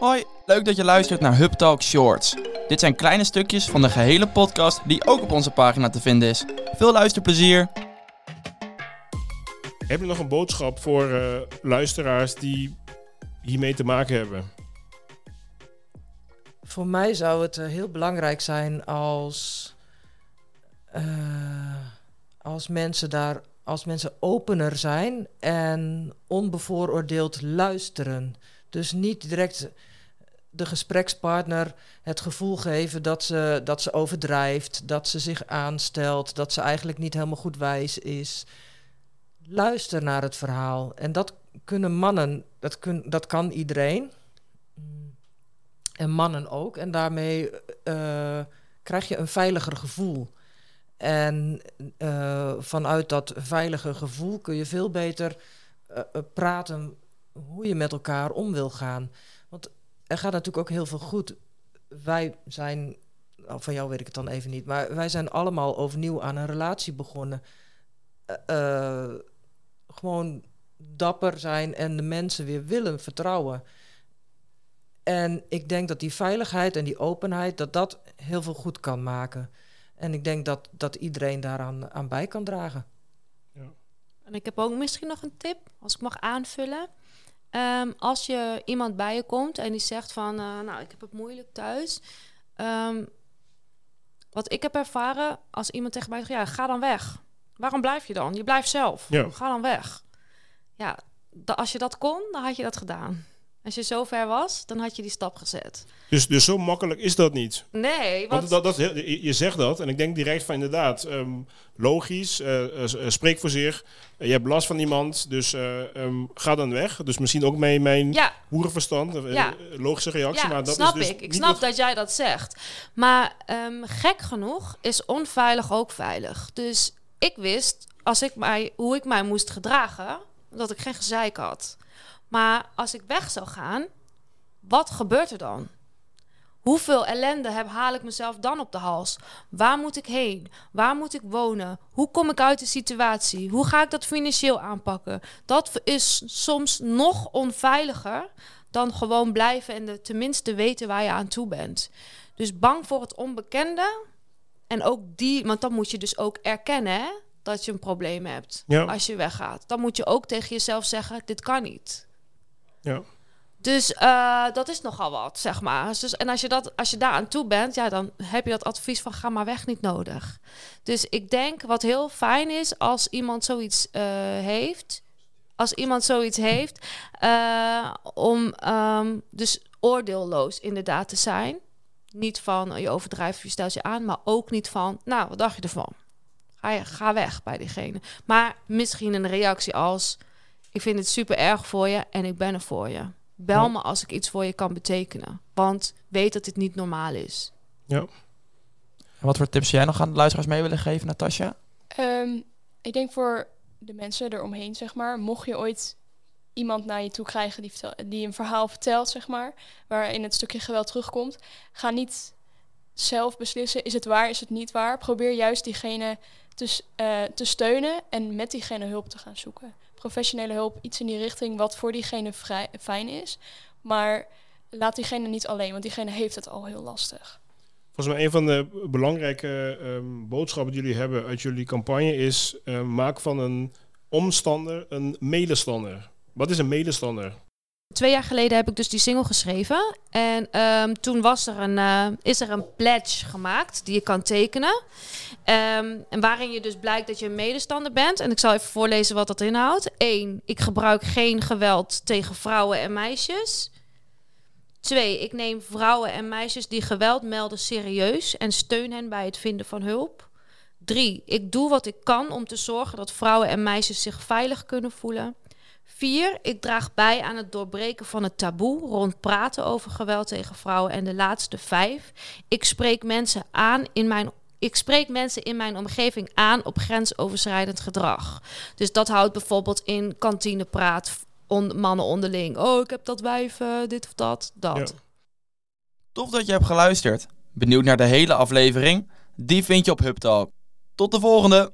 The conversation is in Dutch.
Hoi, leuk dat je luistert naar Hub Talk Shorts. Dit zijn kleine stukjes van de gehele podcast die ook op onze pagina te vinden is. Veel luisterplezier. Heb je nog een boodschap voor eh, luisteraars die hiermee te maken hebben? Voor mij zou het eh, heel belangrijk zijn als, eh, als mensen daar als mensen opener zijn en onbevooroordeeld luisteren. Dus niet direct de gesprekspartner het gevoel geven dat ze, dat ze overdrijft, dat ze zich aanstelt, dat ze eigenlijk niet helemaal goed wijs is. Luister naar het verhaal. En dat kunnen mannen, dat, kun, dat kan iedereen. En mannen ook. En daarmee uh, krijg je een veiliger gevoel. En uh, vanuit dat veilige gevoel kun je veel beter uh, praten hoe je met elkaar om wil gaan. Er gaat natuurlijk ook heel veel goed. Wij zijn, nou, van jou weet ik het dan even niet, maar wij zijn allemaal overnieuw aan een relatie begonnen. Uh, gewoon dapper zijn en de mensen weer willen vertrouwen. En ik denk dat die veiligheid en die openheid, dat dat heel veel goed kan maken. En ik denk dat, dat iedereen daaraan aan bij kan dragen. Ja. En ik heb ook misschien nog een tip, als ik mag aanvullen. Um, als je iemand bij je komt en die zegt van, uh, nou, ik heb het moeilijk thuis. Um, wat ik heb ervaren, als iemand tegen mij zegt, ja, ga dan weg. Waarom blijf je dan? Je blijft zelf. Ja. Ga dan weg. Ja, als je dat kon, dan had je dat gedaan. Als je zo ver was, dan had je die stap gezet. Dus, dus zo makkelijk is dat niet? Nee. Want, dat, dat, je zegt dat en ik denk direct van inderdaad, um, logisch, uh, uh, spreek voor zich. Uh, je hebt last van iemand, dus um, ga dan weg. Dus misschien ook mijn, mijn ja. hoerenverstand, ja. logische reactie. Ja, maar dat snap is dus ik. Ik snap dat jij dat zegt. Maar um, gek genoeg is onveilig ook veilig. Dus ik wist, als ik mij, hoe ik mij moest gedragen, dat ik geen gezeik had. Maar als ik weg zou gaan, wat gebeurt er dan? Hoeveel ellende heb, haal ik mezelf dan op de hals? Waar moet ik heen? Waar moet ik wonen? Hoe kom ik uit de situatie? Hoe ga ik dat financieel aanpakken? Dat is soms nog onveiliger dan gewoon blijven en de, tenminste weten waar je aan toe bent. Dus bang voor het onbekende. En ook die, want dan moet je dus ook erkennen hè, dat je een probleem hebt ja. als je weggaat. Dan moet je ook tegen jezelf zeggen: dit kan niet. Ja. Dus uh, dat is nogal wat, zeg maar. Dus, en als je, dat, als je daar aan toe bent, ja, dan heb je dat advies van ga maar weg niet nodig. Dus ik denk wat heel fijn is als iemand zoiets uh, heeft, als iemand zoiets heeft, uh, om um, dus oordeelloos inderdaad te zijn. Niet van je overdrijft, je stelt je aan, maar ook niet van, nou, wat dacht je ervan? Ga, ga weg bij diegene. Maar misschien een reactie als ik vind het super erg voor je en ik ben er voor je. Bel me als ik iets voor je kan betekenen. Want weet dat dit niet normaal is. Ja. wat voor tips jij nog aan de luisteraars mee willen geven, Natasja? Um, ik denk voor de mensen eromheen, zeg maar. Mocht je ooit iemand naar je toe krijgen die, vertel, die een verhaal vertelt, zeg maar, waarin het stukje geweld terugkomt, ga niet zelf beslissen, is het waar, is het niet waar. Probeer juist diegene te, uh, te steunen en met diegene hulp te gaan zoeken professionele hulp, iets in die richting wat voor diegene vrij, fijn is. Maar laat diegene niet alleen, want diegene heeft het al heel lastig. Volgens mij een van de belangrijke um, boodschappen die jullie hebben uit jullie campagne is uh, maak van een omstander een medestander. Wat is een medestander? Twee jaar geleden heb ik dus die single geschreven. En um, toen was er een, uh, is er een pledge gemaakt die je kan tekenen. Um, en waarin je dus blijkt dat je een medestander bent. En ik zal even voorlezen wat dat inhoudt. 1. Ik gebruik geen geweld tegen vrouwen en meisjes. 2. Ik neem vrouwen en meisjes die geweld melden serieus en steun hen bij het vinden van hulp. 3. Ik doe wat ik kan om te zorgen dat vrouwen en meisjes zich veilig kunnen voelen. 4. Ik draag bij aan het doorbreken van het taboe rond praten over geweld tegen vrouwen. En de laatste 5. Ik spreek mensen aan in mijn ik spreek mensen in mijn omgeving aan op grensoverschrijdend gedrag. Dus dat houdt bijvoorbeeld in kantinepraat, on, mannen onderling. Oh, ik heb dat wijf, dit of dat, dat. Ja. Dat je hebt geluisterd. Benieuwd naar de hele aflevering? Die vind je op HubTalk. Tot de volgende!